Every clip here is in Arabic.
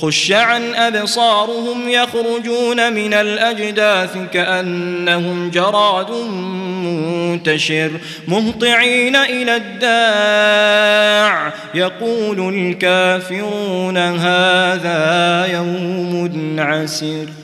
خش عن أبصارهم يخرجون من الأجداث كأنهم جراد منتشر مهطعين إلى الداع يقول الكافرون هذا يوم عسر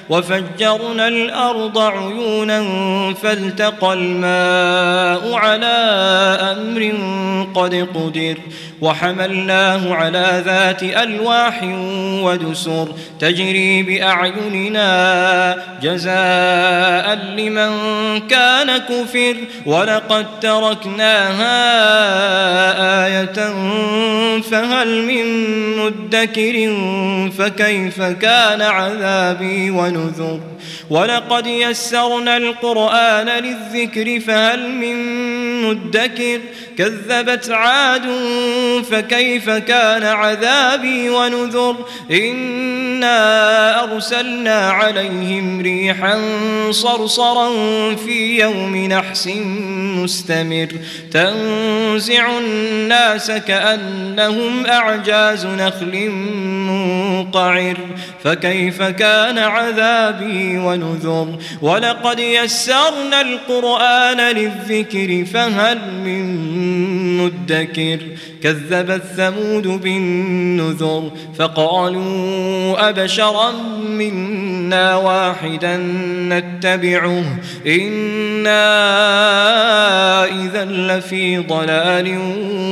وفجرنا الأرض عيونا فالتقى الماء على أمر قد قدر وحملناه على ذات ألواح ودسر تجري بأعيننا جزاء لمن كان كفر ولقد تركناها آية فهل من مدكر فكيف كان عذابي ونذر ولقد يسرنا القرآن للذكر فهل من مدكر. كذبت عاد فكيف كان عذابي ونذر. إنا أرسلنا عليهم ريحا صرصرا في يوم نحس مستمر. تنزع الناس كأنهم أعجاز نخل منقعر. فكيف كان عذابي ونذر. ولقد يسرنا القرآن للذكر فهل من مدكر؟ كذبت ثمود بالنذر فقالوا أبشرا منا. واحدا نتبعه إنا إذا لفي ضلال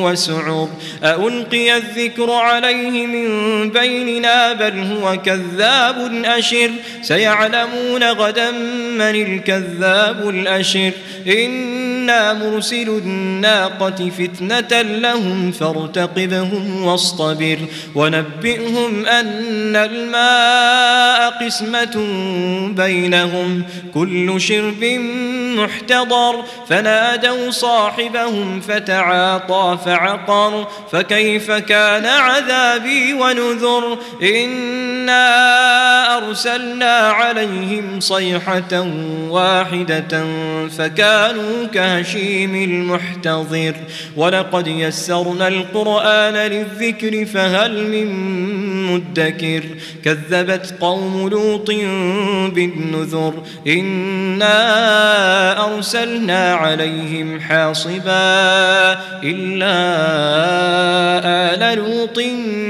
وسعر ألقي الذكر عليه من بيننا بل هو كذاب أشر سيعلمون غدا من الكذاب الأشر إنا مرسل الناقة فتنة لهم فارتقبهم واصطبر ونبئهم أن الماء قسمة بينهم كل شرب محتضر. فنادوا صاحبهم فتعاطى فعقر. فكيف كان عذابي ونذر؟ إنا أرسلنا عليهم صيحة واحدة فكانوا كهشيم المحتضر. ولقد يسرنا القرآن للذكر فهل من مدكر؟ كذبت قوم لوط بالنذر. إنا أرسلنا عليهم حاصبا إلا آل لوط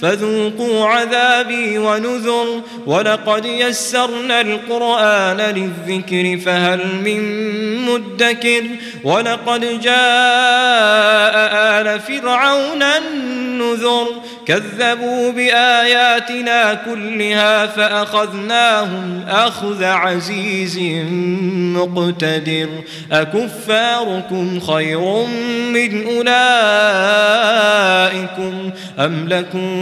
فذوقوا عذابي ونذر ولقد يسرنا القرآن للذكر فهل من مدكر ولقد جاء آل فرعون النذر كذبوا بآياتنا كلها فأخذناهم أخذ عزيز مقتدر أكفاركم خير من أولئكم أم لكم